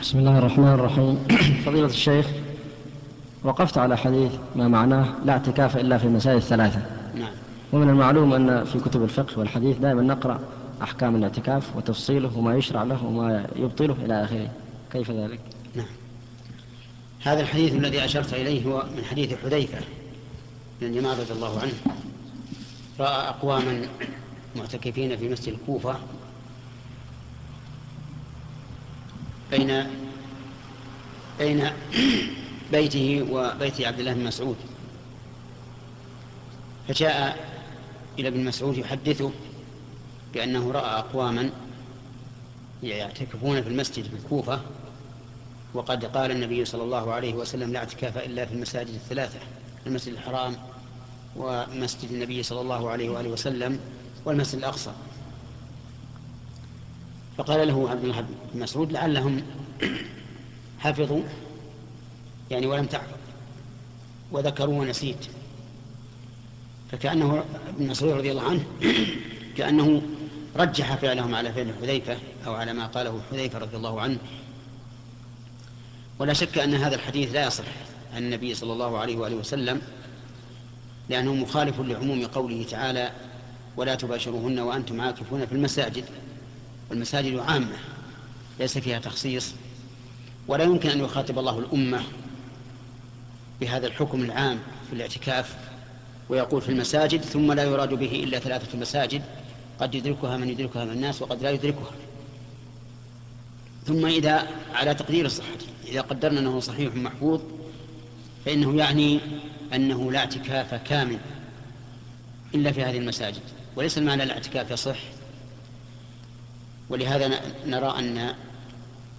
بسم الله الرحمن الرحيم. فضيلة الشيخ وقفت على حديث ما معناه لا اعتكاف إلا في المساجد الثلاثة. نعم. ومن المعلوم أن في كتب الفقه والحديث دائما نقرأ أحكام الاعتكاف وتفصيله وما يشرع له وما يبطله إلى آخره. كيف ذلك؟ نعم. هذا الحديث الذي أشرت إليه هو من حديث حذيفة بن اليمان رضي الله عنه. رأى أقواما معتكفين في مسجد الكوفة بين بين بيته وبيت عبد الله بن مسعود. فجاء إلى ابن مسعود يحدثه بأنه رأى أقواما يعتكفون في المسجد في الكوفة وقد قال النبي صلى الله عليه وسلم لا اعتكاف إلا في المساجد الثلاثة المسجد الحرام ومسجد النبي صلى الله عليه وآله وسلم والمسجد الأقصى. فقال له عبد الله بن مسعود لعلهم حفظوا يعني ولم تحفظ وذكروا ونسيت. فكأنه ابن مسعود رضي الله عنه كأنه رجح فعلهم على فعل حذيفة أو على ما قاله حذيفة رضي الله عنه. ولا شك أن هذا الحديث لا يصح عن النبي صلى الله عليه وآله وسلم لأنه مخالف لعموم قوله تعالى ولا تباشروهن وأنتم عاكفون في المساجد والمساجد عامة ليس فيها تخصيص ولا يمكن أن يخاطب الله الأمة بهذا الحكم العام في الاعتكاف ويقول في المساجد ثم لا يراد به إلا ثلاثة مساجد قد يدركها من يدركها من الناس وقد لا يدركها. ثم إذا على تقدير الصحة إذا قدرنا أنه صحيح محفوظ فإنه يعني أنه لا اعتكاف كامل إلا في هذه المساجد وليس المعنى الاعتكاف يصح ولهذا نرى أن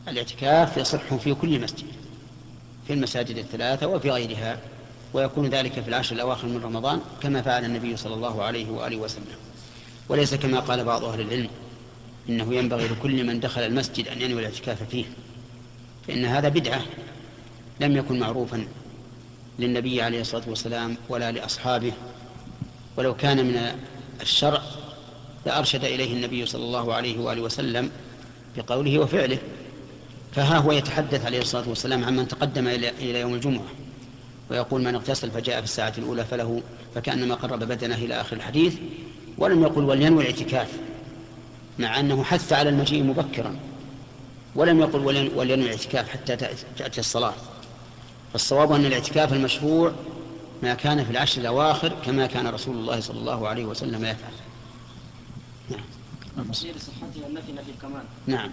الاعتكاف يصح في كل مسجد في المساجد الثلاثة وفي غيرها ويكون ذلك في العشر الأواخر من رمضان كما فعل النبي صلى الله عليه وآله وسلم. وليس كما قال بعض أهل العلم إنه ينبغي لكل من دخل المسجد أن ينوي الاعتكاف فيه فإن هذا بدعة لم يكن معروفا للنبي عليه الصلاة والسلام ولا لأصحابه. ولو كان من الشرع لأرشد إليه النبي صلى الله عليه وآله وسلم بقوله وفعله. فها هو يتحدث عليه الصلاة والسلام عمن تقدم إلى يوم الجمعة ويقول من اغتسل فجاء في الساعة الأولى فله فكأنما قرب بدنه إلى آخر الحديث ولم يقل ولينوي الاعتكاف مع أنه حث على المجيء مبكرا ولم يقل ولينوي الاعتكاف حتى تأتي الصلاة. فالصواب أن الاعتكاف المشروع ما كان في العشر الأواخر كما كان رسول الله صلى الله عليه وسلم يفعل. نعم. صحتها النفي نفي الكمال نعم